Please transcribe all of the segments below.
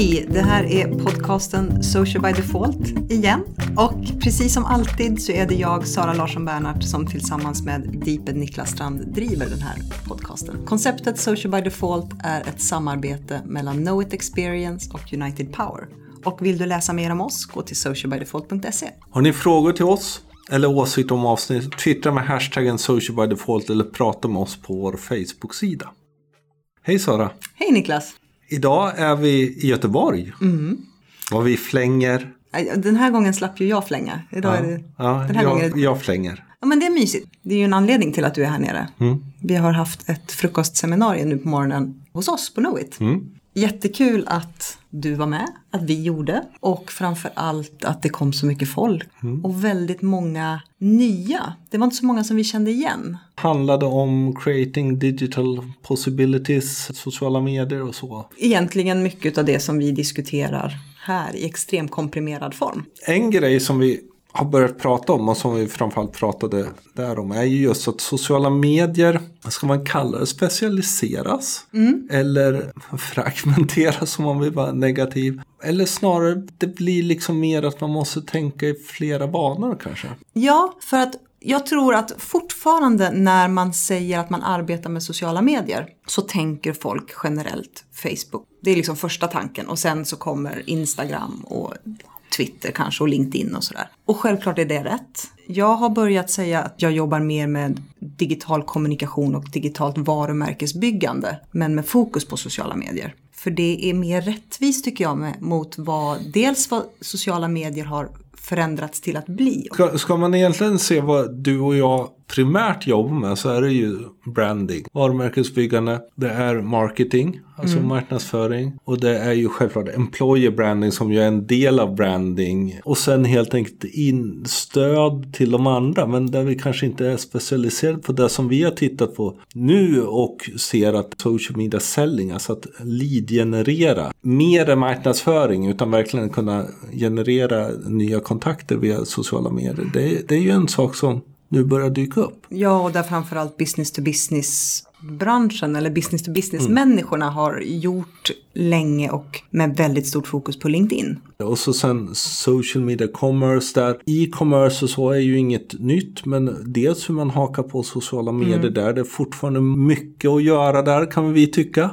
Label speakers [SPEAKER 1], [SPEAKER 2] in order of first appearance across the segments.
[SPEAKER 1] Hej! Det här är podcasten Social by Default igen. Och precis som alltid så är det jag, Sara Larsson Bernhardt, som tillsammans med Deeped Niklas Strand driver den här podcasten. Konceptet Social by Default är ett samarbete mellan Know It Experience och United Power. Och vill du läsa mer om oss, gå till socialbydefault.se.
[SPEAKER 2] Har ni frågor till oss eller åsikter om avsnittet, twittra med hashtaggen socialbydefault eller prata med oss på vår Facebook-sida. Hej Sara!
[SPEAKER 1] Hej Niklas!
[SPEAKER 2] Idag är vi i Göteborg.
[SPEAKER 1] Mm.
[SPEAKER 2] Vad vi flänger.
[SPEAKER 1] Den här gången slapp ju jag flänga. Idag är det...
[SPEAKER 2] Ja,
[SPEAKER 1] den här gången är
[SPEAKER 2] jag,
[SPEAKER 1] det...
[SPEAKER 2] jag flänger.
[SPEAKER 1] Ja men det är mysigt. Det är ju en anledning till att du är här nere.
[SPEAKER 2] Mm.
[SPEAKER 1] Vi har haft ett frukostseminarium nu på morgonen hos oss på Knowit.
[SPEAKER 2] Mm.
[SPEAKER 1] Jättekul att du var med, att vi gjorde och framför allt att det kom så mycket folk.
[SPEAKER 2] Mm.
[SPEAKER 1] Och väldigt många nya. Det var inte så många som vi kände igen.
[SPEAKER 2] Handlade om creating digital possibilities, sociala medier och så.
[SPEAKER 1] Egentligen mycket av det som vi diskuterar här i extrem komprimerad form.
[SPEAKER 2] En grej som vi har börjat prata om och som vi framförallt pratade där om är ju just att sociala medier, vad ska man kalla det, specialiseras. Eller fragmenteras om man vill vara negativ. Eller snarare, det blir liksom mer att man måste tänka i flera banor kanske.
[SPEAKER 1] Ja, för att jag tror att fortfarande när man säger att man arbetar med sociala medier så tänker folk generellt Facebook. Det är liksom första tanken och sen så kommer Instagram och Twitter kanske och LinkedIn och sådär. Och självklart är det rätt. Jag har börjat säga att jag jobbar mer med digital kommunikation och digitalt varumärkesbyggande men med fokus på sociala medier. För det är mer rättvist tycker jag med, mot vad, dels vad sociala medier har förändrats till att bli.
[SPEAKER 2] Ska, ska man egentligen se vad du och jag primärt jobbar med så är det ju branding, varumärkesbyggande, det är marketing, alltså marknadsföring. Och det är ju självklart employer branding som ju är en del av branding. Och sen helt enkelt in stöd till de andra men där vi kanske inte är specialiserade på det som vi har tittat på nu och ser att social media selling, alltså att lead generera. Mer än marknadsföring utan verkligen kunna generera nya kontakter via sociala medier. Det, det är ju en sak som nu börjar dyka upp.
[SPEAKER 1] Ja, och där framförallt business to business branschen eller business to business människorna har gjort länge och med väldigt stort fokus på LinkedIn.
[SPEAKER 2] Och så sen social media commerce där. E-commerce och så är ju inget nytt men dels hur man hakar på sociala medier där. Det är fortfarande mycket att göra där kan vi tycka.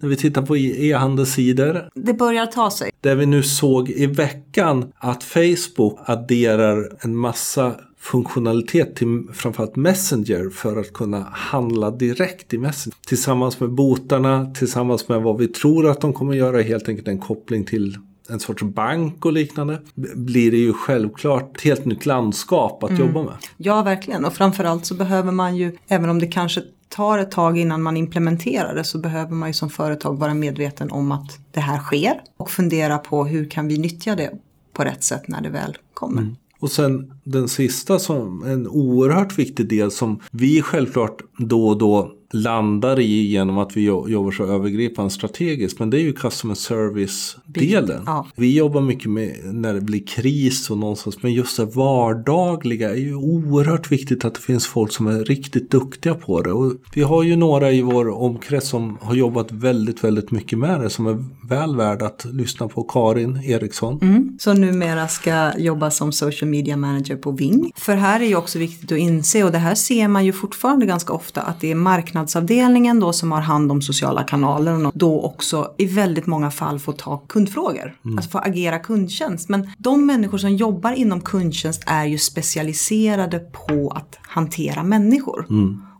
[SPEAKER 2] När vi tittar på e-handelssidor.
[SPEAKER 1] Det börjar ta sig.
[SPEAKER 2] Där vi nu såg i veckan att Facebook adderar en massa funktionalitet till framförallt Messenger för att kunna handla direkt i Messenger. Tillsammans med botarna, tillsammans med vad vi tror att de kommer göra, helt enkelt en koppling till en sorts bank och liknande. Blir det ju självklart ett helt nytt landskap att jobba med.
[SPEAKER 1] Ja, verkligen. Och framförallt så behöver man ju, även om det kanske tar ett tag innan man implementerar det, så behöver man ju som företag vara medveten om att det här sker och fundera på hur kan vi nyttja det på rätt sätt när det väl kommer.
[SPEAKER 2] Och sen den sista som en oerhört viktig del som vi självklart då och då landar i genom att vi jo- jobbar så övergripande strategiskt. Men det är ju customer service-delen.
[SPEAKER 1] Ja.
[SPEAKER 2] Vi jobbar mycket med när det blir kris och någonstans. Men just det vardagliga är ju oerhört viktigt att det finns folk som är riktigt duktiga på det. Och vi har ju några i vår omkrets som har jobbat väldigt, väldigt mycket med det. Som är väl värda att lyssna på. Karin Eriksson.
[SPEAKER 1] Så numera ska jobba som social media manager på Ving. För här är ju också viktigt att inse, och det här ser man ju fortfarande ganska ofta, att det är marknadsavdelningen då som har hand om sociala kanaler och då också i väldigt många fall får ta kundfrågor. Alltså få agera kundtjänst. Men de människor som jobbar inom kundtjänst är ju specialiserade på att hantera människor.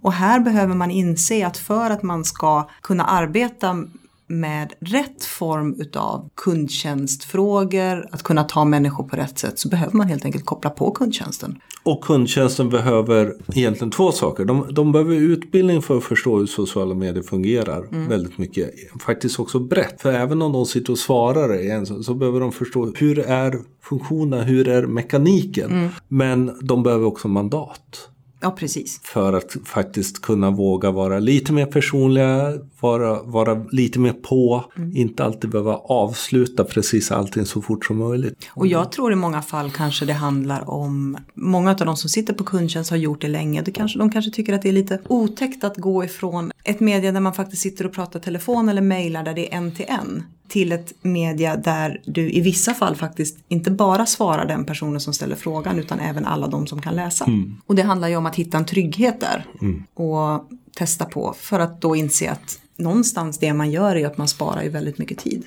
[SPEAKER 1] Och här behöver man inse att för att man ska kunna arbeta med rätt form utav kundtjänstfrågor, att kunna ta människor på rätt sätt så behöver man helt enkelt koppla på kundtjänsten.
[SPEAKER 2] Och kundtjänsten behöver egentligen två saker. De, de behöver utbildning för att förstå hur sociala medier fungerar väldigt mycket. Faktiskt också brett. För även om de sitter och svarar igen så, så behöver de förstå hur är funktionerna, hur är mekaniken. Men de behöver också mandat.
[SPEAKER 1] Ja, precis.
[SPEAKER 2] För att faktiskt kunna våga vara lite mer personliga, vara, vara lite mer på, inte alltid behöva avsluta precis allting så fort som möjligt.
[SPEAKER 1] Och jag tror i många fall kanske det handlar om, många av de som sitter på kundtjänst har gjort det länge, det kanske, de kanske tycker att det är lite otäckt att gå ifrån ett media där man faktiskt sitter och pratar telefon eller mejlar där det är en till en. Till ett media där du i vissa fall faktiskt inte bara svarar den personen som ställer frågan utan även alla de som kan läsa. Och det handlar ju om att hitta en trygghet där och testa på för att då inse att någonstans det man gör är att man sparar ju väldigt mycket tid.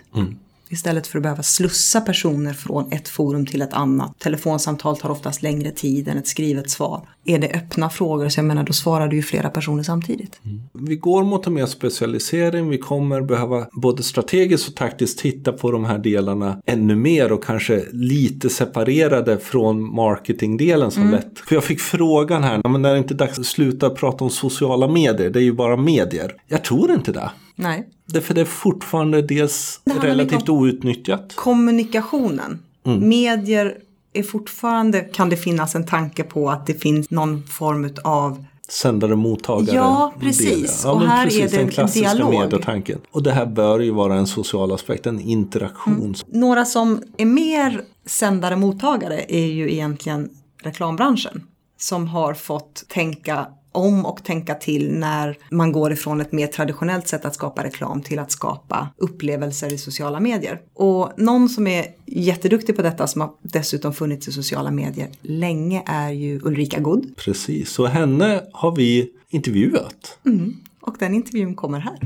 [SPEAKER 1] Istället för att behöva slussa personer från ett forum till ett annat. Telefonsamtal tar oftast längre tid än ett skrivet svar. Är det öppna frågor så jag menar då svarar du ju flera personer samtidigt.
[SPEAKER 2] Vi går mot en mer specialisering. Vi kommer behöva både strategiskt och taktiskt titta på de här delarna ännu mer och kanske lite separerade från marketingdelen som lätt. För jag fick frågan här, men är det inte dags att sluta prata om sociala medier? Det är ju bara medier. Jag tror inte det.
[SPEAKER 1] Nej.
[SPEAKER 2] Därför det är fortfarande dels
[SPEAKER 1] Det
[SPEAKER 2] relativt
[SPEAKER 1] om-
[SPEAKER 2] outnyttjat.
[SPEAKER 1] Kommunikationen. Medier är fortfarande, kan det finnas en tanke på att det finns någon form av
[SPEAKER 2] Sändare, mottagare.
[SPEAKER 1] Ja, precis.
[SPEAKER 2] Ja,
[SPEAKER 1] Och här
[SPEAKER 2] precis
[SPEAKER 1] är det
[SPEAKER 2] den
[SPEAKER 1] en
[SPEAKER 2] klassiska
[SPEAKER 1] dialog.
[SPEAKER 2] medietanken. Och det här bör ju vara en social aspekt, en interaktion.
[SPEAKER 1] Några som är mer sändare-mottagare är ju egentligen reklambranschen. Som har fått tänka om och tänka till när man går ifrån ett mer traditionellt sätt att skapa reklam till att skapa upplevelser i sociala medier. Och någon som är jätteduktig på detta som har dessutom funnits i sociala medier länge är ju Ulrika Good.
[SPEAKER 2] Precis, så henne har vi intervjuat.
[SPEAKER 1] Och den intervjun kommer här.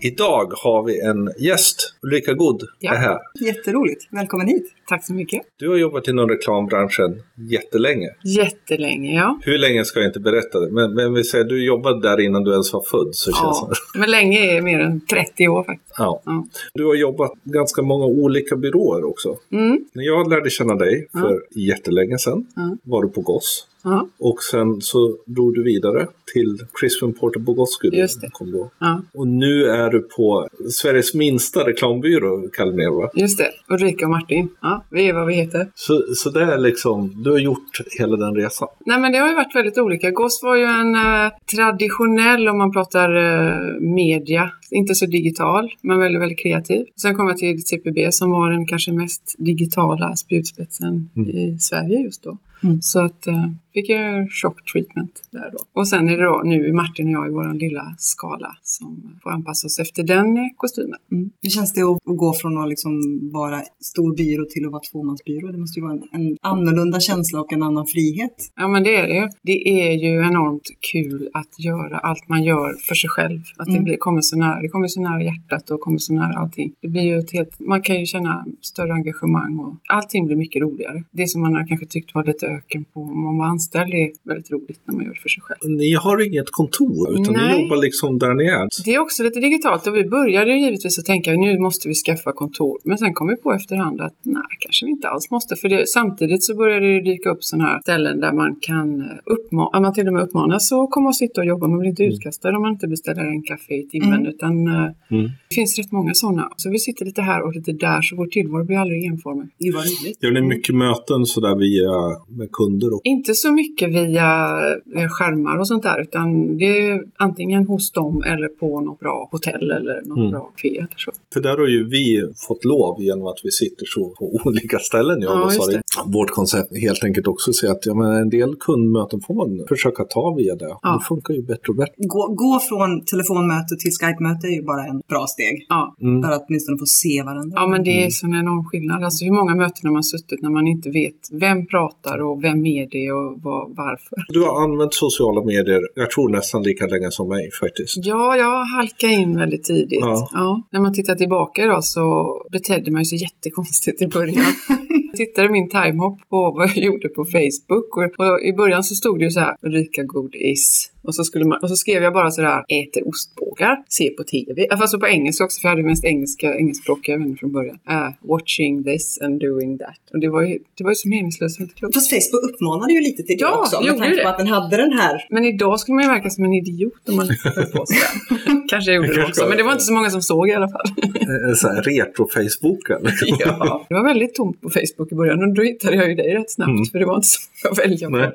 [SPEAKER 2] Idag har vi en gäst, Ulrika God,
[SPEAKER 3] Ja.
[SPEAKER 2] är här.
[SPEAKER 1] Jätteroligt, välkommen hit.
[SPEAKER 3] Tack så mycket.
[SPEAKER 2] Du har jobbat inom reklambranschen jättelänge.
[SPEAKER 3] Jättelänge, ja.
[SPEAKER 2] Hur länge ska jag inte berätta det, men, men vi säger du jobbade där innan du ens var född. Så känns
[SPEAKER 3] ja.
[SPEAKER 2] det.
[SPEAKER 3] Men länge är mer än 30 år faktiskt.
[SPEAKER 2] Ja.
[SPEAKER 3] Ja.
[SPEAKER 2] Du har jobbat ganska många olika byråer också.
[SPEAKER 3] Mm.
[SPEAKER 2] När jag lärde känna dig för jättelänge sedan
[SPEAKER 3] Ja.
[SPEAKER 2] var du på Goss.
[SPEAKER 3] Ja.
[SPEAKER 2] Och sen så drog du vidare till Crispin Porter Bogosky.
[SPEAKER 3] Just det.
[SPEAKER 2] Kom då.
[SPEAKER 3] ja,
[SPEAKER 2] Och nu är du på Sveriges minsta reklambyrå, Kalmar va?
[SPEAKER 3] just det. Ulrika och Martin. Ja, vi är vad vi heter.
[SPEAKER 2] Så, så det är liksom, du har gjort hela den resan.
[SPEAKER 3] Nej, men det har ju varit väldigt olika. Goss var ju en eh, traditionell, om man pratar eh, media, inte så digital, men väldigt, väldigt kreativ. Sen kom jag till CPB som var den kanske mest digitala spjutspetsen i Sverige just då.
[SPEAKER 1] Mm.
[SPEAKER 3] Så att eh, fick jag shock treatment där då. Och sen är det då nu Martin och jag i vår lilla skala som får anpassa oss efter den eh, kostymen.
[SPEAKER 1] Mm. Hur känns det att gå från att liksom vara stor byrå till att vara tvåmansbyrå? Det måste ju vara en, en annorlunda känsla och en annan frihet.
[SPEAKER 3] Ja men det är det. Det är ju enormt kul att göra allt man gör för sig själv. Att det
[SPEAKER 1] Mm.
[SPEAKER 3] blir, kommer så nära, det kommer så nära hjärtat och kommer så nära allting. Det blir ju ett helt, man kan ju känna större engagemang och allting blir mycket roligare. Det som man har kanske tyckt var lite öken på om man var anställd är väldigt roligt när man gör det för sig själv.
[SPEAKER 2] Ni har inget kontor, utan
[SPEAKER 3] Nej.
[SPEAKER 2] ni jobbar liksom där ni är.
[SPEAKER 3] Det är också lite digitalt och vi började ju givetvis att tänka nu måste vi skaffa kontor. Men sen kom vi på efterhand att nej, kanske vi inte alls måste. För det, samtidigt så började det dyka upp sådana här ställen där man kan uppmana, man till och med uppmanas att komma och sitta och jobba. Man blir inte utkastad om man inte beställer en kaffe i timmen.
[SPEAKER 1] Mm.
[SPEAKER 3] Utan eh,
[SPEAKER 2] Mm.
[SPEAKER 3] det finns rätt många sådana. Så vi sitter lite här och lite där så vår tillvaro blir aldrig enformig.
[SPEAKER 1] Det var roligt.
[SPEAKER 2] Gör ni mycket möten sådär via med kunder? Och...
[SPEAKER 3] Inte så mycket via eh, skärmar och sånt där utan det är antingen hos dem eller på något bra hotell eller något
[SPEAKER 2] Mm.
[SPEAKER 3] bra eller så.
[SPEAKER 2] För där har ju vi fått lov genom att vi sitter så på olika ställen. Jag
[SPEAKER 3] Ja,
[SPEAKER 2] och
[SPEAKER 3] just
[SPEAKER 2] Sari. Vårt koncept är helt enkelt också säga att ja, men en del kundmöten får man försöka ta via det.
[SPEAKER 3] Ja.
[SPEAKER 2] Det funkar ju bättre och bättre.
[SPEAKER 1] Gå, gå från telefonmöte till Skype-möte är ju bara en bra steg.
[SPEAKER 3] Ja.
[SPEAKER 2] Mm.
[SPEAKER 1] För att åtminstone få se varandra.
[SPEAKER 3] Ja, men det är sån enorm skillnad. Alltså hur många möten har man suttit när man inte vet vem pratar och vem är det och vad, varför?
[SPEAKER 2] Du har använt sociala medier, jag tror nästan lika länge som mig faktiskt.
[SPEAKER 3] Ja, jag halkade in väldigt tidigt.
[SPEAKER 2] Ja.
[SPEAKER 3] När man tittar tillbaka idag så betedde man sig jättekonstigt i början. Jag tittade min timehop på vad jag gjorde på Facebook och, och i början så stod det ju så här Ulrika Godis och så, skulle man, och så skrev jag bara sådär äter ostbågar, ser på TV. Alltså Fast på engelska också för jag hade mest engelska, engelskspråkiga vänner från början. Uh, watching this and doing that. Och det var ju, det var ju så meningslöst.
[SPEAKER 1] Fast Facebook uppmanade ju lite till det
[SPEAKER 3] Ja,
[SPEAKER 1] också. Med tanke
[SPEAKER 3] det.
[SPEAKER 1] på att den hade den här.
[SPEAKER 3] Men idag skulle man ju verka som en idiot om man höll på sådär. Kanske jag gjorde det
[SPEAKER 2] Kanske
[SPEAKER 3] också, men det var inte så många som såg i alla fall.
[SPEAKER 2] Eh, Så här retro-Facebooken. Liksom.
[SPEAKER 3] Ja. Det var väldigt tomt på Facebook i början och då hittade jag ju dig rätt snabbt
[SPEAKER 2] Mm.
[SPEAKER 3] för det var inte så mycket att välja på.
[SPEAKER 2] Nej.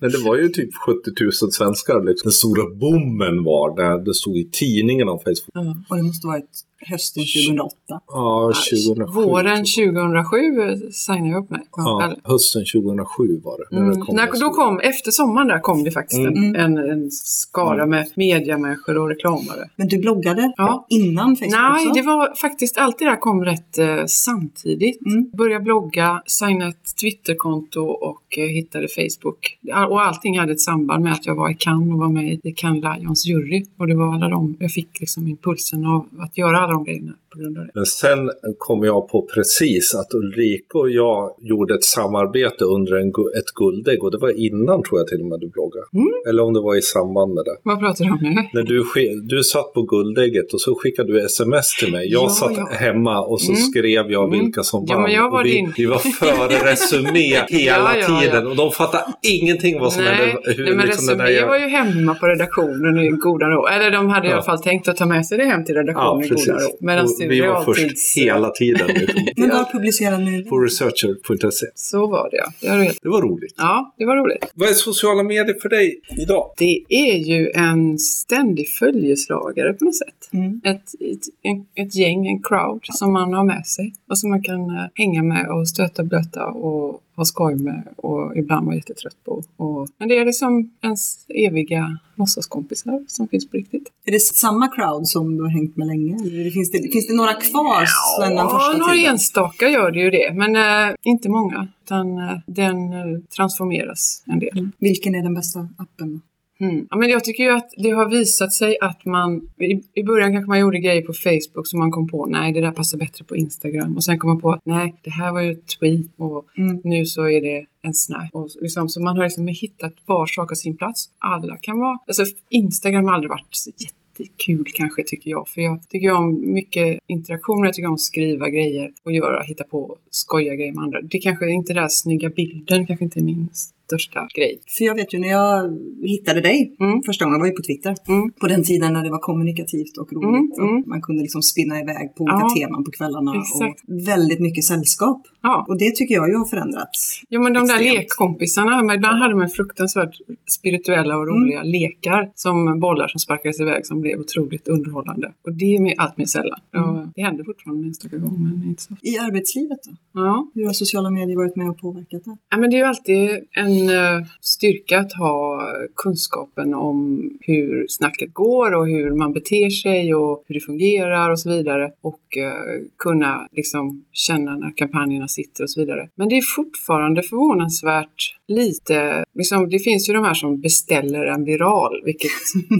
[SPEAKER 2] Men det var ju typ 70 000 svenskar. Liksom. Den stora boomen var när det stod i tidningen om Facebook.
[SPEAKER 3] Ja.
[SPEAKER 1] Och det måste varit hösten 2008.
[SPEAKER 2] Ja, 2007.
[SPEAKER 3] Våren
[SPEAKER 2] typ.
[SPEAKER 3] 2007 signade jag upp mig.
[SPEAKER 2] Ja,
[SPEAKER 3] Eller-
[SPEAKER 2] hösten 2007 var det.
[SPEAKER 3] Mm.
[SPEAKER 2] det kom
[SPEAKER 3] När, då kom, efter sommaren där kom det faktiskt
[SPEAKER 2] Mm.
[SPEAKER 3] en, en, skara med mediamänniskor och reklamare.
[SPEAKER 1] Men du bloggade
[SPEAKER 3] Ja.
[SPEAKER 1] innan Facebook
[SPEAKER 3] Nej,
[SPEAKER 1] också?
[SPEAKER 3] det var faktiskt allt det där kom rätt eh, samtidigt.
[SPEAKER 1] Mm.
[SPEAKER 3] Började blogga, signade ett Twitterkonto och eh, hittade Facebook. Och allting hade ett samband med att jag var i Cannes och var med i Cannes Lions jury. Och det var alla de, jag fick liksom impulsen av att göra alla de grejerna på grund av det.
[SPEAKER 2] Men sen kom jag på precis att Ulrika och jag gjorde ett samarbete under en, ett guldägg och det var innan tror jag till och med du bloggade.
[SPEAKER 3] Mm.
[SPEAKER 2] Eller om det var i samband med det.
[SPEAKER 3] Vad pratar du om nu?
[SPEAKER 2] När du, du satt på guldägget och så skickade du sms till mig. Jag
[SPEAKER 3] Ja,
[SPEAKER 2] satt
[SPEAKER 3] ja.
[SPEAKER 2] hemma och så
[SPEAKER 3] Mm.
[SPEAKER 2] skrev jag
[SPEAKER 3] Mm.
[SPEAKER 2] vilka som
[SPEAKER 3] Ja,
[SPEAKER 2] vann.
[SPEAKER 3] men jag var
[SPEAKER 2] vi,
[SPEAKER 3] din.
[SPEAKER 2] vi var före Resumé hela
[SPEAKER 3] Ja, ja, ja.
[SPEAKER 2] tiden och de fattade ingenting vad som
[SPEAKER 3] Nej,
[SPEAKER 2] hände. Hur,
[SPEAKER 3] nej men
[SPEAKER 2] liksom
[SPEAKER 3] Resumé
[SPEAKER 2] gör-
[SPEAKER 3] var ju hemma på redaktionen i goda ro. Eller de hade i
[SPEAKER 2] Ja.
[SPEAKER 3] alla fall tänkt att ta med sig det hem till redaktionen
[SPEAKER 2] Ja,
[SPEAKER 3] i goda. Medan det
[SPEAKER 2] vi var först
[SPEAKER 3] realtids...
[SPEAKER 2] hela tiden.
[SPEAKER 1] Men var publicerade ni
[SPEAKER 2] på researcher.se.
[SPEAKER 3] Så var det ja. Det har du helt...
[SPEAKER 2] Det var roligt.
[SPEAKER 3] Ja, det var roligt.
[SPEAKER 2] Vad är sociala medier för dig idag?
[SPEAKER 3] Det är ju en ständig följeslagare på något sätt.
[SPEAKER 1] Mm.
[SPEAKER 3] Ett, ett, en, ett gäng, en crowd som man har med sig och som man kan eh, hänga med och stöta och blöta och ha skoj med och ibland vara jättetrött på. Och, men det är liksom ens eviga låtsaskompisar som finns på riktigt.
[SPEAKER 1] Är det samma crowd som du har hängt med länge? Eller finns, det, finns det några kvar sedan den första
[SPEAKER 3] några
[SPEAKER 1] tiden?
[SPEAKER 3] enstaka gör det ju det, men eh, inte många. Utan eh, den eh, transformeras en del.
[SPEAKER 1] Vilken är den bästa appen?
[SPEAKER 3] Mm. Ja, men jag tycker ju att det har visat sig att man, i, i början kanske man gjorde grejer på Facebook som man kom på, nej det där passar bättre på Instagram. Och sen kom man på att nej, det här var ju ett tweet och
[SPEAKER 1] Mm.
[SPEAKER 3] nu så är det en snap. Och liksom, så man har liksom hittat var sak har sin plats. Alla kan vara, alltså Instagram har aldrig varit så jättekul kanske tycker jag. För jag tycker om mycket interaktioner, jag tycker om att skriva grejer och göra, hitta på, skoja grejer med andra. Det kanske är inte den där snygga bilden, kanske inte är min största grej.
[SPEAKER 1] För jag vet ju när jag hittade dig
[SPEAKER 3] Mm.
[SPEAKER 1] första gången, var ju på Twitter.
[SPEAKER 3] Mm.
[SPEAKER 1] På den tiden när det var kommunikativt och roligt.
[SPEAKER 3] Mm, mm.
[SPEAKER 1] Och man kunde liksom spinna iväg på olika
[SPEAKER 3] Ja,
[SPEAKER 1] teman på kvällarna.
[SPEAKER 3] exakt.
[SPEAKER 1] Och väldigt mycket sällskap.
[SPEAKER 3] Ja.
[SPEAKER 1] Och det tycker jag ju har förändrats.
[SPEAKER 3] Jo men de där
[SPEAKER 1] Extremt.
[SPEAKER 3] lekkompisarna, men ibland hade man fruktansvärt spirituella och roliga lekar som bollar som sparkades iväg som blev otroligt underhållande. Och det är allt mer sällan. Och det händer fortfarande en enstaka gång men inte så.
[SPEAKER 1] I arbetslivet då?
[SPEAKER 3] Ja.
[SPEAKER 1] Hur har sociala medier varit med och påverkat det?
[SPEAKER 3] ja, men det är ju alltid en eh, styrka att ha kunskapen om hur snacket går och hur man beter sig och hur det fungerar och så vidare. Och eh, kunna liksom känna när kampanjerna sitter och så vidare. Men det är fortfarande förvånansvärt lite, liksom, det finns ju de här som beställer en viral, vilket,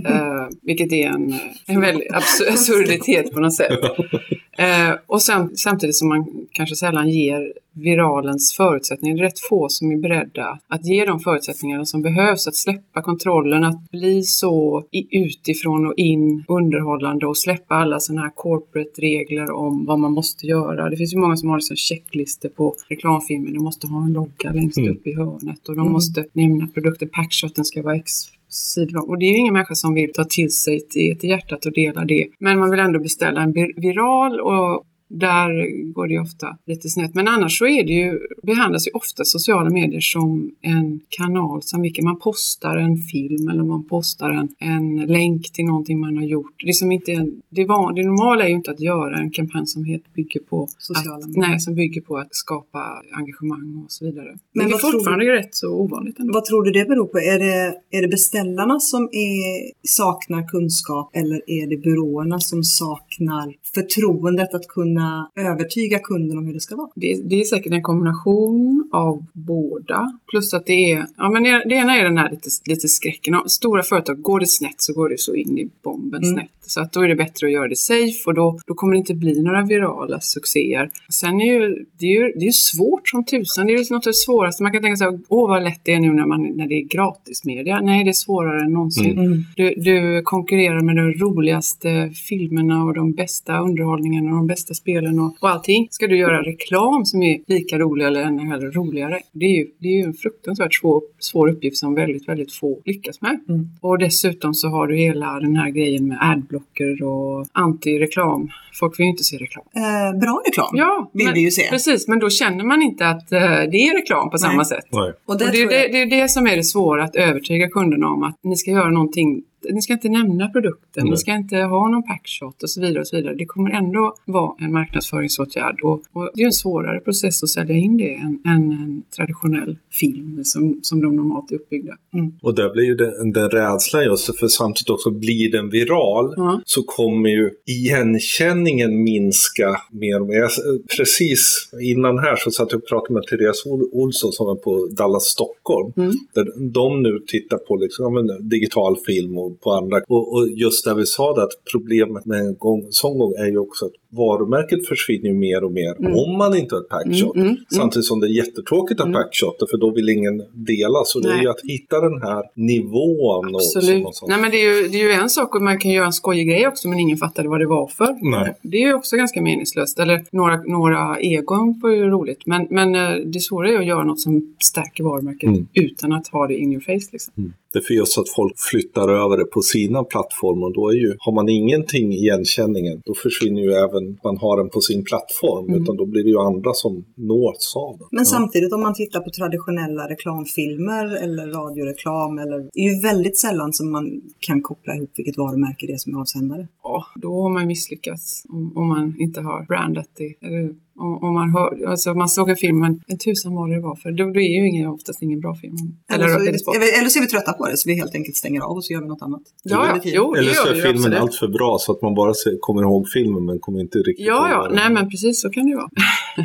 [SPEAKER 3] eh, vilket är en, en väldig absur- absurditet på något sätt. Eh, och sam, samtidigt som man kanske sällan ger viralens förutsättningar. Det är rätt få som är beredda att ge de förutsättningarna som behövs. Att släppa kontrollen, att bli så utifrån och in underhållande och släppa alla sådana här corporate-regler om vad man måste göra. Det finns ju många som har liksom checklistor på reklamfilmer. De måste ha en logga längst
[SPEAKER 2] Mm.
[SPEAKER 3] upp i hörnet och de
[SPEAKER 1] Mm.
[SPEAKER 3] måste nämna produkten. Packshoten ska vara X sidor Och det är ju ingen människa som vill ta till sig det till hjärtat och dela det. Men man vill ändå beställa en viral och där går det ju ofta lite snett. Men annars så är det ju, behandlas ju ofta sociala medier som en kanal som vilken man postar en film eller man postar en, en länk till någonting man har gjort. Det, är som inte en, det, var, det normala är ju inte att göra en kampanj som helt bygger på
[SPEAKER 1] Sociala
[SPEAKER 3] att,
[SPEAKER 1] medier.
[SPEAKER 3] nej, som bygger på att skapa engagemang och så vidare.
[SPEAKER 1] Men
[SPEAKER 3] det är fortfarande rätt så ovanligt ändå.
[SPEAKER 1] Vad tror du det beror på? Är det, är det beställarna som är, saknar kunskap eller är det byråerna som saknar förtroendet att kunna övertyga kunden om hur det ska vara?
[SPEAKER 3] Det, det är säkert en kombination av båda. Plus att det är, ja men det, det ena är den här lite, lite skräcken. Stora företag, går det snett så går det så in i bomben
[SPEAKER 1] Mm.
[SPEAKER 3] snett. Så att då är det bättre att göra det safe och då, då kommer det inte bli några virala succéer. Sen är ju, det är ju det är svårt som tusan. Det är ju något av det svåraste. Man kan tänka sig, åh vad lätt det är nu när, man, när det är gratismedia. Nej, det är svårare än någonsin.
[SPEAKER 1] Mm.
[SPEAKER 3] Du, du konkurrerar med de roligaste filmerna och de bästa underhållningarna och de bästa spelen och, och allting. Ska du göra reklam som är lika rolig eller ännu hellre roligare? Det är ju, det är ju en fruktansvärt svår, svår uppgift som väldigt, väldigt få lyckas med.
[SPEAKER 1] Mm.
[SPEAKER 3] Och dessutom så har du hela den här grejen med adblocker och anti-reklam. Folk vill ju inte se reklam.
[SPEAKER 1] Eh, bra reklam
[SPEAKER 3] Ja,
[SPEAKER 1] vill
[SPEAKER 3] men,
[SPEAKER 1] vi ju se.
[SPEAKER 3] precis. Men då känner man inte att eh, det är reklam på samma
[SPEAKER 1] Nej.
[SPEAKER 3] sätt.
[SPEAKER 2] Nej.
[SPEAKER 1] Och det,
[SPEAKER 3] Och det,
[SPEAKER 1] jag,
[SPEAKER 3] det, det är det som är det svåra, att övertyga kunderna om att ni ska göra någonting ni ska inte nämna produkten,
[SPEAKER 2] Nej.
[SPEAKER 3] ni ska inte ha någon packshot och så vidare. och så vidare. Det kommer ändå vara en marknadsföringsåtgärd och, och det är en svårare process att sälja in det än, än en traditionell film som, som de normalt är uppbyggda.
[SPEAKER 2] Och där blir ju den, den rädslan just för samtidigt också blir den viral
[SPEAKER 3] Ja.
[SPEAKER 2] så kommer ju igenkänningen minska mer och mer. Jag- Precis innan här så satt jag och pratade med Therese Ol- Olsson som är på Dallas Stockholm.
[SPEAKER 3] Mm.
[SPEAKER 2] Där de nu tittar på liksom, ja, digital film och på andra. Och, och just där vi sa det att problemet med en gång, sån gång är ju också att varumärket försvinner mer och mer om man inte har ett packshot.
[SPEAKER 3] Mm, mm, mm.
[SPEAKER 2] Samtidigt som det är jättetråkigt att ha packshotter för då vill ingen dela. Så det är
[SPEAKER 3] Nej.
[SPEAKER 2] ju att hitta den här nivån. Och,
[SPEAKER 3] Absolut.
[SPEAKER 2] sån-
[SPEAKER 3] Nej, men det är, ju, det är ju en sak och man kan göra en skojig grej också men ingen fattade vad det var för.
[SPEAKER 2] Nej.
[SPEAKER 3] Det är ju också ganska meningslöst. Eller några, några egon var ju roligt. Men, men eh, det svåra är att göra något som stärker varumärket
[SPEAKER 2] Mm.
[SPEAKER 3] utan att ha det in your face. Liksom.
[SPEAKER 2] Det är för just att folk flyttar över det på sina plattformar. och Då är ju, har man ingenting i igenkänningen, då försvinner ju även man har den på sin plattform.
[SPEAKER 3] Mm.
[SPEAKER 2] Utan då blir det ju andra som nås av den.
[SPEAKER 1] Men samtidigt om man tittar på traditionella reklamfilmer eller radioreklam eller det är ju väldigt sällan som man kan koppla ihop vilket varumärke det är som är avsändare.
[SPEAKER 3] Ja, då har man misslyckats om, om man inte har brandat det. Eller om, om man hör, alltså man såg en film, men en tusan vad det var för. Då, då är ju ingen, oftast ingen bra film. Eller,
[SPEAKER 1] Eller, så, eller, eller så är vi trötta på det så vi helt enkelt stänger av och så gör vi något annat.
[SPEAKER 3] Ja, ja,
[SPEAKER 1] tiden.
[SPEAKER 3] jo,
[SPEAKER 2] Eller så är filmen
[SPEAKER 3] absolut.
[SPEAKER 2] allt för bra så att man bara kommer ihåg filmen men kommer inte riktigt
[SPEAKER 3] Ja,
[SPEAKER 2] ihåg
[SPEAKER 3] ja,
[SPEAKER 2] den-
[SPEAKER 3] nej men precis så kan det ju vara.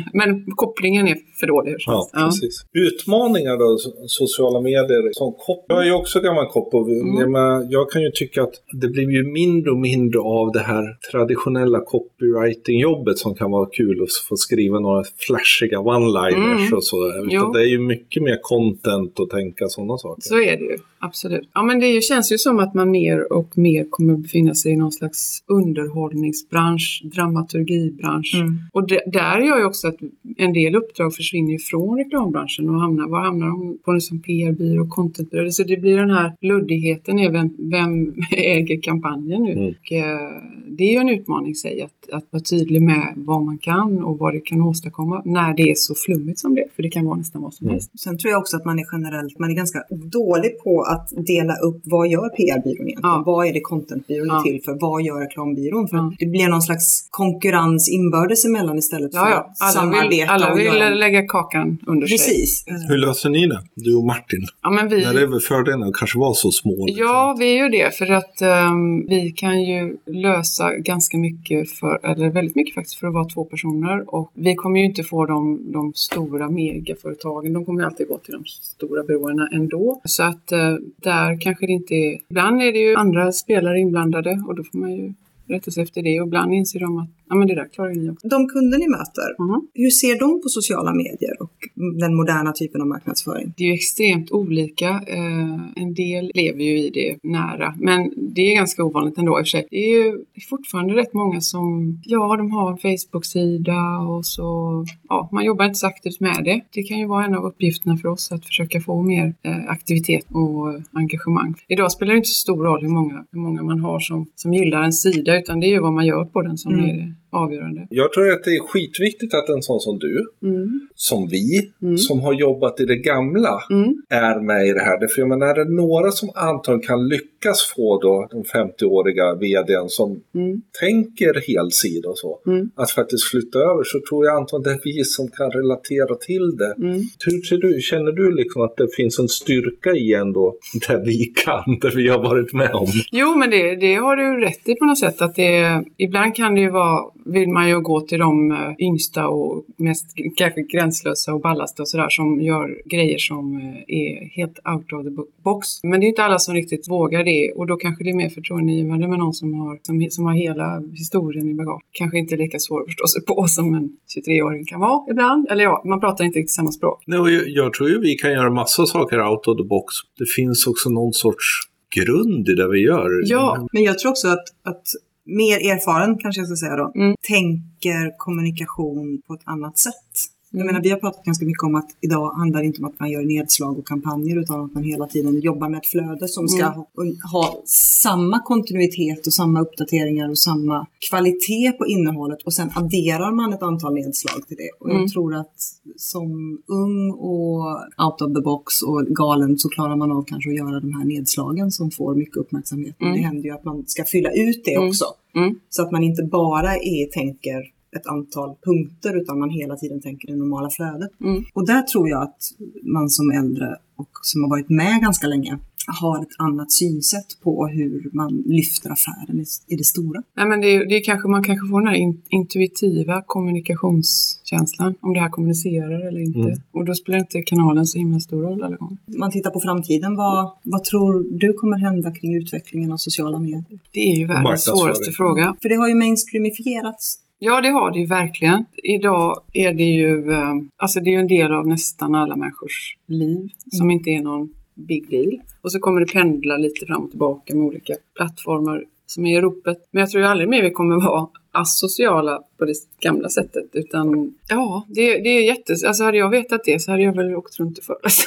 [SPEAKER 3] men kopplingen är för dålig. hur som
[SPEAKER 2] Ja,
[SPEAKER 3] helst. Ja.
[SPEAKER 2] precis. Utmaningar då, so- sociala medier som kopp. Jag är ju också gammal kopp och
[SPEAKER 3] Mm.
[SPEAKER 2] jag, kan ju tycka att det blir ju mindre och mindre av det här traditionella copywriting-jobbet som kan vara kul att få skriva några flashiga one-liners
[SPEAKER 3] Mm.
[SPEAKER 2] och så. Utan det är ju mycket mer content och tänka sådana saker.
[SPEAKER 3] Så är det ju, absolut. Ja, men det känns ju som att man mer och mer kommer befinna sig i någon slags underhållningsbransch, dramaturgibransch.
[SPEAKER 1] Mm.
[SPEAKER 3] Och det, där gör ju också att en del uppdrag försvinner från reklambranschen och hamnar, var hamnar de på en som PR-byrå, contentbyrå. Så det blir den här luddigheten i vem, vem äger kampanjen nu.
[SPEAKER 2] Mm.
[SPEAKER 3] Och, eh, det är ju en utmaning i sig att, att vara tydlig med vad man kan och vad det kan åstadkomma när det är så flummigt som det. För det kan vara nästan vad som
[SPEAKER 2] Mm.
[SPEAKER 3] helst.
[SPEAKER 1] Sen tror jag också att man är generellt, man är ganska dålig på att dela upp vad gör PR-byrån egentligen?
[SPEAKER 3] Ja.
[SPEAKER 1] Vad är det contentbyrån
[SPEAKER 3] Ja.
[SPEAKER 1] till för? Vad gör reklambyrån? För
[SPEAKER 3] Ja.
[SPEAKER 1] att det blir någon slags konkurrens inbördes emellan istället för
[SPEAKER 3] Ja, ja.
[SPEAKER 1] att
[SPEAKER 3] Alla vill, alla vill
[SPEAKER 1] göra...
[SPEAKER 3] lägga kakan under sig.
[SPEAKER 1] Precis.
[SPEAKER 2] Hur löser ni det, du och Martin?
[SPEAKER 3] Ja, men vi,
[SPEAKER 2] Där är väl fördelen att kanske vara så små? liksom.
[SPEAKER 3] Ja, vi är ju det för att ehm, vi kan ju lösa ganska mycket för, eller väldigt mycket faktiskt för att vara två personer och vi kommer ju inte få de, de stora megaföretagen, de kommer ju alltid gå till de stora byråerna ändå. Så att eh, där kanske det inte är, ibland är det ju andra spelare inblandade och då får man ju rätta sig efter det. Och ibland inser de att ja, men det där klarar ju ni också.
[SPEAKER 1] De kunder ni möter,
[SPEAKER 3] Mhm.
[SPEAKER 1] hur ser de på sociala medier och den moderna typen av marknadsföring?
[SPEAKER 3] Det är ju extremt olika. Eh, en del lever ju i det nära, men det är ganska ovanligt ändå i och för sig. Det är ju fortfarande rätt många som, ja, de har en Facebook-sida och så, ja, man jobbar inte så aktivt med det. Det kan ju vara en av uppgifterna för oss att försöka få mer eh, aktivitet och engagemang. Idag spelar det inte så stor roll hur många, hur många man har som, som gillar en sida, utan det är ju vad man gör på den som
[SPEAKER 1] Mm.
[SPEAKER 3] är avgörande.
[SPEAKER 2] Jag tror att det är skitviktigt att en sån som du,
[SPEAKER 3] Mm.
[SPEAKER 2] som vi,
[SPEAKER 3] Mm.
[SPEAKER 2] som har jobbat i det gamla,
[SPEAKER 3] Mm.
[SPEAKER 2] är med i det här. För jag menar, är det några som antagligen kan lyckas få då den 50-åriga vdn som
[SPEAKER 3] Mm.
[SPEAKER 2] tänker helsida och så,
[SPEAKER 3] Mm.
[SPEAKER 2] att faktiskt flytta över så tror jag antagligen det är vi som kan relatera till det.
[SPEAKER 3] Mm.
[SPEAKER 2] Hur ser du, känner du liksom att det finns en styrka i ändå det vi kan, det vi har varit med om?
[SPEAKER 3] Jo, men det, det har du rätt i på något sätt. Att det, ibland kan det ju vara, vill man ju gå till de eh, yngsta och mest kanske gränslösa och ballaste och sådär som gör grejer som eh, är helt out of the bo- box. Men det är inte alla som riktigt vågar det och då kanske det är mer förtroendegivande med någon som har, som, som har hela historien i bagage. Kanske inte lika svår att förstå sig på som en 23-åring kan vara ibland. Eller ja, man pratar inte riktigt samma språk.
[SPEAKER 2] Nej, och jag, jag tror ju vi kan göra massa saker out of the box. Det finns också någon sorts grund i det vi gör.
[SPEAKER 3] Ja.
[SPEAKER 1] Men jag tror också att, att mer erfaren, kanske jag ska säga då,
[SPEAKER 3] Mm.
[SPEAKER 1] tänker kommunikation på ett annat sätt. Jag menar, vi har pratat ganska mycket om att idag handlar det inte om att man gör nedslag och kampanjer utan att man hela tiden jobbar med ett flöde som ska
[SPEAKER 3] Mm.
[SPEAKER 1] ha, ha samma kontinuitet och samma uppdateringar och samma kvalitet på innehållet och sen adderar man ett antal nedslag till det. Och jag
[SPEAKER 3] Mm.
[SPEAKER 1] tror att som ung och out of the box och galen så klarar man av kanske att göra de här nedslagen som får mycket uppmärksamhet. Men
[SPEAKER 3] Mm.
[SPEAKER 1] det händer ju att man ska fylla ut det
[SPEAKER 3] Mm.
[SPEAKER 1] också.
[SPEAKER 3] Mm.
[SPEAKER 1] Så att man inte bara är, tänker ett antal punkter utan man hela tiden tänker det normala flödet.
[SPEAKER 3] Mm.
[SPEAKER 1] Och där tror jag att man som äldre och som har varit med ganska länge har ett annat synsätt på hur man lyfter affären i, det stora.
[SPEAKER 3] Nej, men det, är- det är kanske, man kanske får den här in, intuitiva kommunikationskänslan. Om det här kommunicerar eller inte.
[SPEAKER 2] Mm.
[SPEAKER 3] Och då spelar inte kanalen så himla stor roll alla gånger.
[SPEAKER 1] Man tittar på framtiden, vad, vad tror du kommer hända kring utvecklingen av sociala medier?
[SPEAKER 3] Det är ju världens svåraste fråga.
[SPEAKER 1] För det har ju mainstreamifierats.
[SPEAKER 3] Ja, det har det ju verkligen. Idag är det ju, eh, alltså det är ju en del av nästan alla människors liv som inte är någon big deal. Och så kommer det pendla lite fram och tillbaka med olika plattformar som är i ropet. Men jag tror ju aldrig mer vi kommer vara asociala på det gamla sättet. Utan ja, det, det är jättes... Alltså hade jag vetat det så hade jag väl åkt runt och föreläst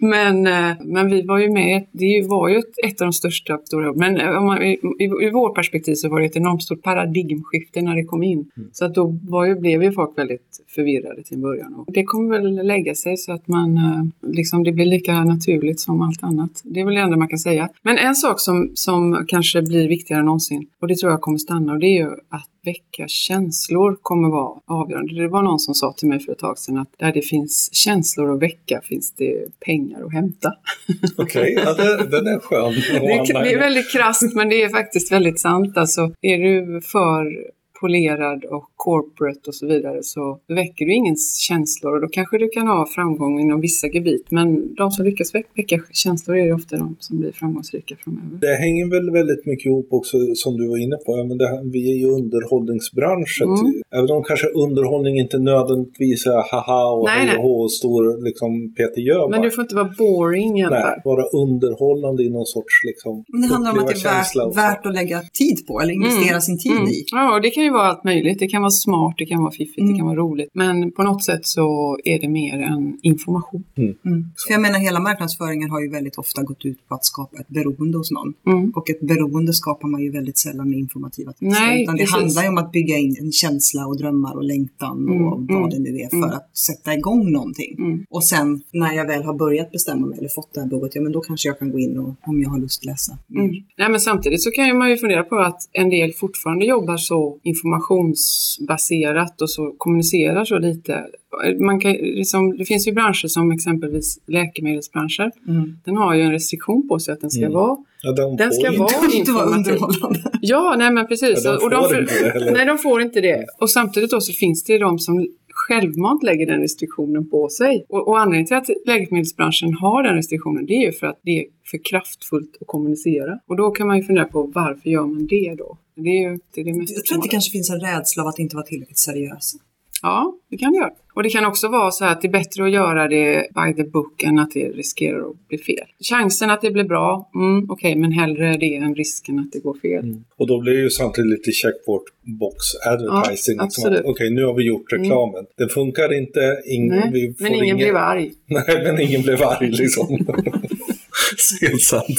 [SPEAKER 3] men, eh, men vi var ju med, det var ju ett, ett av de största stora Men eh, om man, i, i, vårt perspektiv så var det ett enormt stort paradigmskifte när det kom in. Så att då var ju, blev ju folk väldigt förvirrade till en början. Och det kommer väl lägga sig så att man eh, liksom, det blir lika naturligt som allt annat. Det är väl det enda man kan säga. Men en sak som, som kanske blir viktigare än någonsin och det tror jag kommer stanna och det är ju att väcka känslor kommer vara avgörande. Det var någon som sa till mig för ett tag sedan att där det finns känslor att väcka finns det pengar att hämta.
[SPEAKER 2] Okej, ja, det, den är skön.
[SPEAKER 3] Det är, det är väldigt krasst men det är faktiskt väldigt sant. Alltså, är du för polerad och corporate och så vidare så väcker du ingen känslor och då kanske du kan ha framgång inom vissa gebit. Men de som lyckas väck- väcka känslor är ju ofta de som blir framgångsrika framöver.
[SPEAKER 2] Det hänger väl väldigt mycket ihop också som du var inne på. Ja, men det här, vi är ju underhållningsbranschen.
[SPEAKER 3] Mm.
[SPEAKER 2] Även om kanske underhållning inte nödvändigtvis är haha och
[SPEAKER 3] Nej, nej.
[SPEAKER 2] och stor liksom Peter Jöback.
[SPEAKER 3] Men du får inte vara boring i alla
[SPEAKER 2] Nej,
[SPEAKER 3] fall.
[SPEAKER 2] vara underhållande i någon sorts liksom
[SPEAKER 1] Men det handlar om att det är värt, värt att lägga tid på eller investera sin tid
[SPEAKER 3] Mm.
[SPEAKER 1] i.
[SPEAKER 3] Ja, och det kan ju vara allt möjligt. Det kan vara smart, det kan vara fiffigt,
[SPEAKER 1] Mm.
[SPEAKER 3] det kan vara roligt. Men på något sätt så är det mer än information.
[SPEAKER 1] Mm. För jag menar hela marknadsföringen har ju väldigt ofta gått ut på att skapa ett beroende hos någon.
[SPEAKER 3] Mm.
[SPEAKER 1] Och ett beroende skapar man ju väldigt sällan med informativa texter.
[SPEAKER 3] Nej,
[SPEAKER 1] utan det
[SPEAKER 3] precis.
[SPEAKER 1] handlar ju om att bygga in en känsla och drömmar och längtan
[SPEAKER 3] Mm,
[SPEAKER 1] och vad
[SPEAKER 3] mm,
[SPEAKER 1] det nu är för
[SPEAKER 3] mm.
[SPEAKER 1] att sätta igång någonting.
[SPEAKER 3] Mm.
[SPEAKER 1] Och sen när jag väl har börjat bestämma mig eller fått det här behovet, ja men då kanske jag kan gå in och om jag har lust läsa.
[SPEAKER 3] Mm. Nej, men samtidigt så kan ju man ju fundera på att en del fortfarande jobbar så informationsbaserat och så kommunicerar så lite. Man kan, liksom, det finns ju branscher som exempelvis läkemedelsbranscher.
[SPEAKER 1] Mm.
[SPEAKER 3] Den har ju en restriktion på sig att den ska
[SPEAKER 2] Mm.
[SPEAKER 3] vara
[SPEAKER 2] Ja, de
[SPEAKER 3] Den
[SPEAKER 2] får
[SPEAKER 3] ska
[SPEAKER 2] inte-
[SPEAKER 3] vara informativ.
[SPEAKER 1] underhållande.
[SPEAKER 3] Ja, nej men precis.
[SPEAKER 2] Ja, de
[SPEAKER 3] Och
[SPEAKER 2] får inte det
[SPEAKER 3] nej, de får inte det. Och samtidigt då så finns det ju de som självmant lägger den restriktionen på sig. Och, och anledningen till att läkemedelsbranschen har den restriktionen det är ju för att det är för kraftfullt att kommunicera. Och då kan man ju fundera på varför gör man det då? Det är ju det, är det mest
[SPEAKER 1] Jag tror att det kanske finns en rädsla av att inte vara tillräckligt seriös.
[SPEAKER 3] Ja, det kan det göra. Och det kan också vara så att det är bättre att göra det by the book än att det riskerar att bli fel. Chansen att det blir bra, mm, okej, men hellre det än risken att det går fel.
[SPEAKER 2] Mm. Och då blir det ju samtidigt lite checkboard box advertising.
[SPEAKER 3] Ja,
[SPEAKER 2] liksom.
[SPEAKER 3] Mm.
[SPEAKER 2] Okej, nu har vi gjort reklamen. Den funkar inte. Ing,
[SPEAKER 3] Nej,
[SPEAKER 2] vi får
[SPEAKER 3] men ingen blev arg.
[SPEAKER 2] Nej, men ingen blev arg liksom. Helt sant.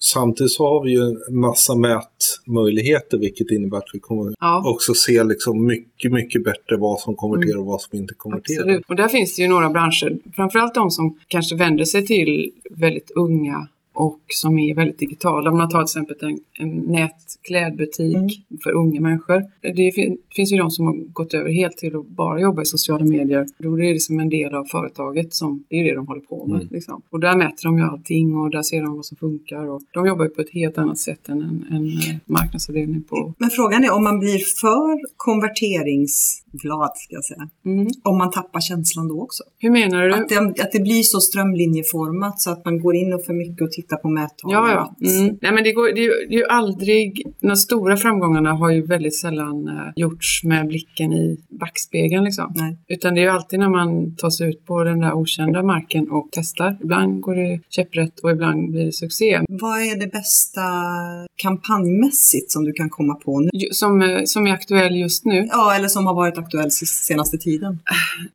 [SPEAKER 2] Samtidigt så har vi ju en massa mätmöjligheter vilket innebär att vi kommer
[SPEAKER 3] Ja.
[SPEAKER 2] också se liksom mycket, mycket bättre vad som konverterar och vad som inte konverterar.
[SPEAKER 3] Absolut. Och där finns det ju några branscher, framförallt de som kanske vänder sig till väldigt unga och som är väldigt digitala. Om man tar till exempel en, en nätklädbutik
[SPEAKER 1] Mm.
[SPEAKER 3] för unga människor. Det fin- finns ju de som har gått över helt till att bara jobba i sociala medier. Då är det som en del av företaget som, det är det de håller på med.
[SPEAKER 2] Mm.
[SPEAKER 3] Liksom. Och där mäter de ju allting och där ser de vad som funkar. Och de jobbar ju på ett helt annat sätt än en, en eh, marknadsavdelning på...
[SPEAKER 1] Men frågan är om man blir för konverteringsglad, ska jag säga.
[SPEAKER 3] Mm.
[SPEAKER 1] Om man tappar känslan då också.
[SPEAKER 3] Hur menar du?
[SPEAKER 1] Att det, att det blir så strömlinjeformat så att man går in och för mycket och tittar titta på mättavlan.
[SPEAKER 3] Ja, ja. Mm. Nej, men det, går, det, är ju, aldrig... De stora framgångarna har ju väldigt sällan uh, gjorts med blicken i backspegeln. Liksom.
[SPEAKER 1] Nej.
[SPEAKER 3] Utan det är ju alltid när man tar sig ut på den där okända marken och testar. Ibland går det käpprätt och ibland blir det succé.
[SPEAKER 1] Vad är det bästa kampanjmässigt som du kan komma på nu?
[SPEAKER 3] Som, eh, som är aktuell just nu.
[SPEAKER 1] Ja, eller som har varit aktuell senaste tiden.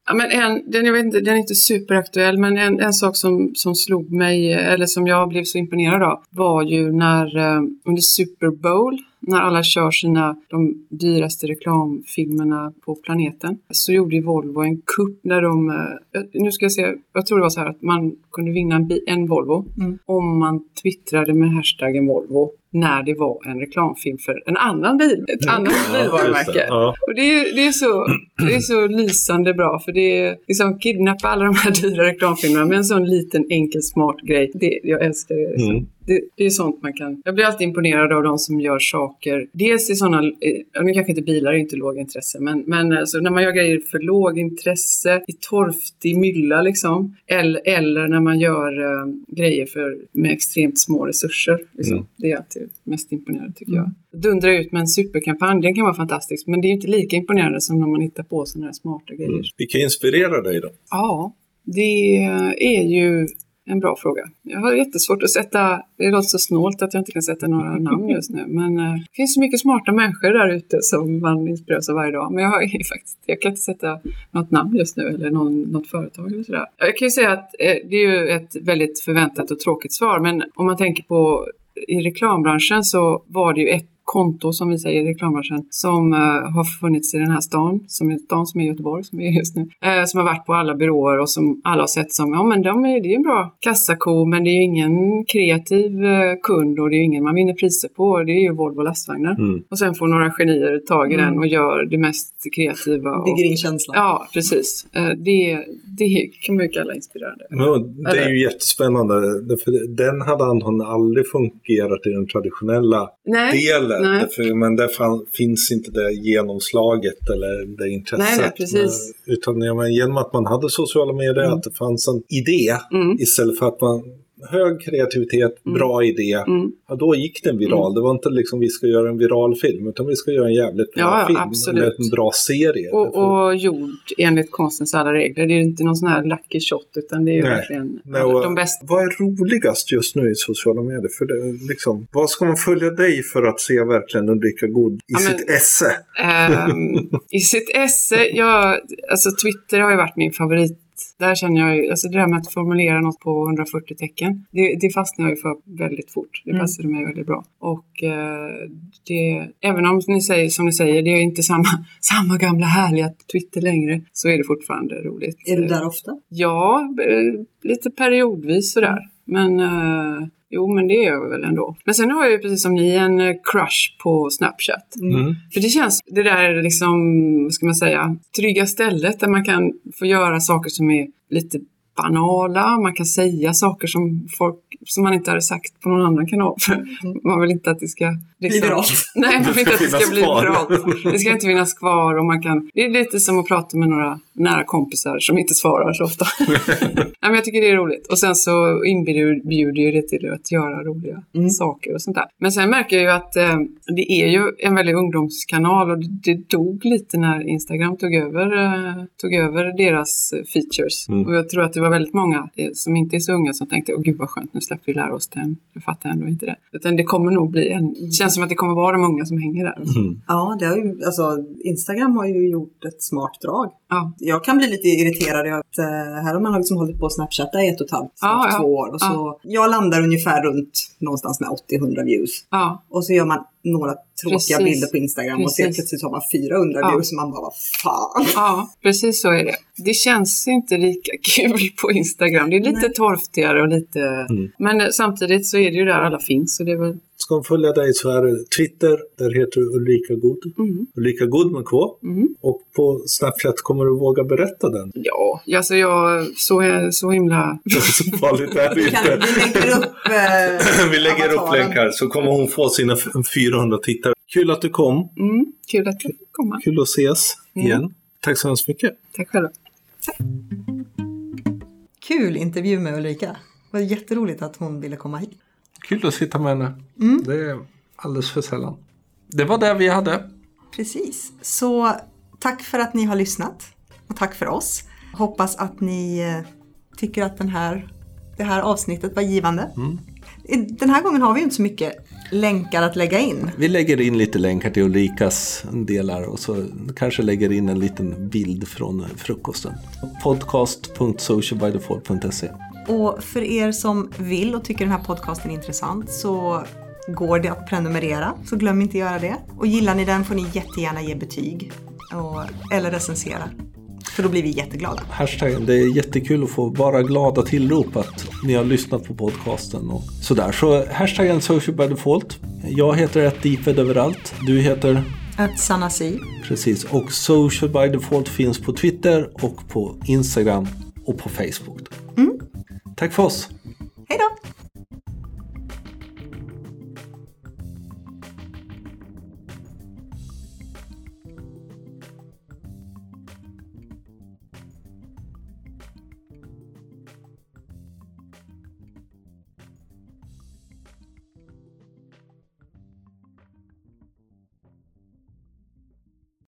[SPEAKER 3] Ja, men en, den, jag vet inte, den är inte superaktuell, men en, en sak som, som slog mig, eh, eller som jag blev så imponerad av, var ju när eh, under Super Bowl, när alla kör sina, de dyraste reklamfilmerna på planeten, så gjorde ju Volvo en kupp när de, eh, nu ska jag se, jag tror det var så här att man kunde vinna en, en Volvo
[SPEAKER 1] Mm.
[SPEAKER 3] om man twittrade med hashtaggen Volvo när det var en reklamfilm för en annan bil, ett annat bilvarumärke.
[SPEAKER 2] Ja.
[SPEAKER 3] Och det är, det, är så, det är så lysande bra för det är liksom kidnappa alla de här dyra reklamfilmerna med en sån liten enkel smart grej. Det, jag älskar det. Liksom.
[SPEAKER 2] Mm.
[SPEAKER 3] Det, det är sånt man kan... Jag blir alltid imponerad av de som gör saker. Dels i sådana, eh, nu kanske inte bilar är inte lågintresse, men, men alltså när man gör grejer för lågintresse, i torftig mylla liksom. Eller, eller när man gör eh, grejer för, med extremt små resurser. Liksom.
[SPEAKER 2] Mm.
[SPEAKER 3] Det är alltid mest imponerande tycker jag. Dundra ut med en superkampanj, den kan vara fantastisk, men det är inte lika imponerande som när man hittar på sådana här smarta grejer.
[SPEAKER 2] Vilka inspirerar dig då?
[SPEAKER 3] Ja, det är ju en bra fråga. Jag har jättesvårt att sätta, det låter så snålt att jag inte kan sätta några namn just nu, men eh, det finns så mycket smarta människor där ute som man inspireras av varje dag. Men jag, har, faktiskt, jag kan inte sätta något namn just nu eller någon, något företag eller sådär. Jag kan ju säga att eh, det är ju ett väldigt förväntat och tråkigt svar, men om man tänker på i reklambranschen så var det ju ett konto som vi säger i reklambranschen som eh, har funnits i den här stan, som är stan som är Göteborg som är just nu, eh, som har varit på alla byråer och som alla har sett som, ja men de är, det är en bra kassako men det är ju ingen kreativ eh, kund och det är ju ingen man vinner priser på, det är ju Volvo lastvagnar.
[SPEAKER 2] Mm.
[SPEAKER 3] Och sen får några genier tag i
[SPEAKER 1] Mm.
[SPEAKER 3] den och gör det mest kreativa. Och,
[SPEAKER 1] Bygger in känslan.
[SPEAKER 3] ja, precis. Eh, det, det kan man ju kalla inspirerande.
[SPEAKER 4] Men det är ju jättespännande. För den hade antagligen aldrig fungerat i den traditionella
[SPEAKER 3] Nej,
[SPEAKER 4] delen.
[SPEAKER 3] Nej.
[SPEAKER 4] För, men där fan, finns inte det genomslaget eller det intresset.
[SPEAKER 3] Nej, precis.
[SPEAKER 4] Men, utan ja, men genom att man hade sociala medier,
[SPEAKER 3] Mm.
[SPEAKER 4] att det fanns en idé
[SPEAKER 3] Mm.
[SPEAKER 4] istället för att man Hög kreativitet, bra idé.
[SPEAKER 3] Mm.
[SPEAKER 4] Ja, då gick den viral. Det var inte liksom vi ska göra en viral film, utan vi ska göra en jävligt bra
[SPEAKER 3] Ja, ja,
[SPEAKER 4] film.
[SPEAKER 3] absolut.
[SPEAKER 4] Eller en bra serie.
[SPEAKER 3] Och, och gjord enligt konstens alla regler. Det är inte någon sån här lucky shot utan det är
[SPEAKER 4] Nej.
[SPEAKER 3] verkligen
[SPEAKER 4] Nej, och
[SPEAKER 3] de bästa.
[SPEAKER 4] Vad är roligast just nu i sociala medier? För det, liksom, vad ska man följa dig för att se verkligen Ulrika God i
[SPEAKER 3] Ja, men-
[SPEAKER 4] sitt esse?
[SPEAKER 3] Ehm, I sitt esse, jag, alltså Twitter har ju varit min favorit. Där känner jag ju, alltså det där med att formulera något på 140 tecken, det, det fastnar jag ju för väldigt fort. Det
[SPEAKER 1] Mm.
[SPEAKER 3] passade mig väldigt bra. Och eh, det, även om ni säger, som ni säger, det är inte samma, samma gamla härliga Twitter längre, så är det fortfarande roligt.
[SPEAKER 1] Är du där ofta?
[SPEAKER 3] Ja, eh, lite periodvis sådär. Men eh, jo, men det är jag väl ändå. Men sen har jag ju precis som ni en eh, crush på Snapchat.
[SPEAKER 4] Mm.
[SPEAKER 3] För det känns, det där liksom, vad ska man säga, trygga stället där man kan få göra saker som är lite banala, man kan säga saker som folk som man inte hade sagt på någon annan kanal. För man vill inte att det ska... liksom-
[SPEAKER 1] Bli viralt.
[SPEAKER 3] Nej, man vill inte att det ska bli viralt. Det ska inte finnas kvar och man kan... Det är lite som att prata med några nära kompisar som inte svarar så ofta. Nej, men jag tycker det är roligt. Och sen så inbjuder ju det till att göra roliga
[SPEAKER 1] Mm.
[SPEAKER 3] saker och sånt där. Men sen märker jag ju att eh, det är ju en väldigt ungdomskanal och det, det dog lite när Instagram tog över, eh, tog över deras features.
[SPEAKER 4] Mm.
[SPEAKER 3] Och jag tror att det var väldigt många som inte är så unga som tänkte, åh gud vad skönt, nu släpper vi lära oss den. Jag fattar ändå inte det. Utan det kommer nog bli en, det känns som att det kommer vara de unga som hänger där.
[SPEAKER 4] Mm.
[SPEAKER 1] Ja, det har ju, alltså, Instagram har ju gjort ett smart drag.
[SPEAKER 3] Ja.
[SPEAKER 1] Jag kan bli lite irriterad över att eh, här har man liksom hållit på att snapchatta i ett och ett halvt,
[SPEAKER 3] Ja, ja.
[SPEAKER 1] två år. Och så, Jag landar ungefär runt någonstans med 80-100 views.
[SPEAKER 3] Ja,
[SPEAKER 1] Och så gör man några tråkiga
[SPEAKER 3] Precis.
[SPEAKER 1] bilder på Instagram och ser
[SPEAKER 3] Precis.
[SPEAKER 1] plötsligt har man 400
[SPEAKER 3] Ja.
[SPEAKER 1] views och man bara, vad fan.
[SPEAKER 3] Ja, precis så är det. Det känns inte lika kul på Instagram. Det är lite
[SPEAKER 1] Nej.
[SPEAKER 3] torftigare och lite...
[SPEAKER 4] Mm.
[SPEAKER 3] Men samtidigt så är det ju där alla finns. Så det är väl...
[SPEAKER 4] Ska man följa dig så är det Twitter, där heter du Ulrika God.
[SPEAKER 3] Mm.
[SPEAKER 4] Ulrika God med K.
[SPEAKER 3] Mm.
[SPEAKER 4] Och på Snapchat kommer du våga berätta den.
[SPEAKER 3] Ja, alltså jag... Så, så himla...
[SPEAKER 4] Så farligt är det inte.
[SPEAKER 1] vi lägger upp eh,
[SPEAKER 4] Vi lägger upp
[SPEAKER 1] avataren.
[SPEAKER 4] länkar så kommer hon få sina f- 400 tittare. Kul att du kom.
[SPEAKER 3] Mm, kul att du fick komma.
[SPEAKER 4] Kul att ses
[SPEAKER 3] Mm.
[SPEAKER 4] igen. Tack så hemskt mycket.
[SPEAKER 3] Tack själva.
[SPEAKER 1] Kul intervju med Ulrika. Det var jätteroligt att hon ville komma hit.
[SPEAKER 2] Kul att sitta med henne. Det är alldeles för sällan. Det var det vi hade.
[SPEAKER 1] Precis. Så tack för att ni har lyssnat. Och tack för oss. Hoppas att ni eh, tycker att den här, det här avsnittet var givande. I- Den här gången har vi inte så mycket länkar att lägga in.
[SPEAKER 2] Vi lägger in lite länkar till Ulrikas delar och så kanske lägger in en liten bild från frukosten. Podcast.socialbydefault.se
[SPEAKER 1] Och för er som vill och tycker den här podcasten är intressant så går det att prenumerera. Så glöm inte göra det. Och gillar ni den får ni jättegärna ge betyg. Och, eller recensera. För då blir vi jätteglada.
[SPEAKER 2] Hashtaggen, det är jättekul att få bara glada tillrop att ni har lyssnat på podcasten och sådär. Så hashtaggen social by default. Jag heter ett Deeped överallt. Du heter
[SPEAKER 1] Att Sanasi.
[SPEAKER 2] precis. Och social by default finns på Twitter och på Instagram och på Facebook. Tack för oss.
[SPEAKER 1] Hej då!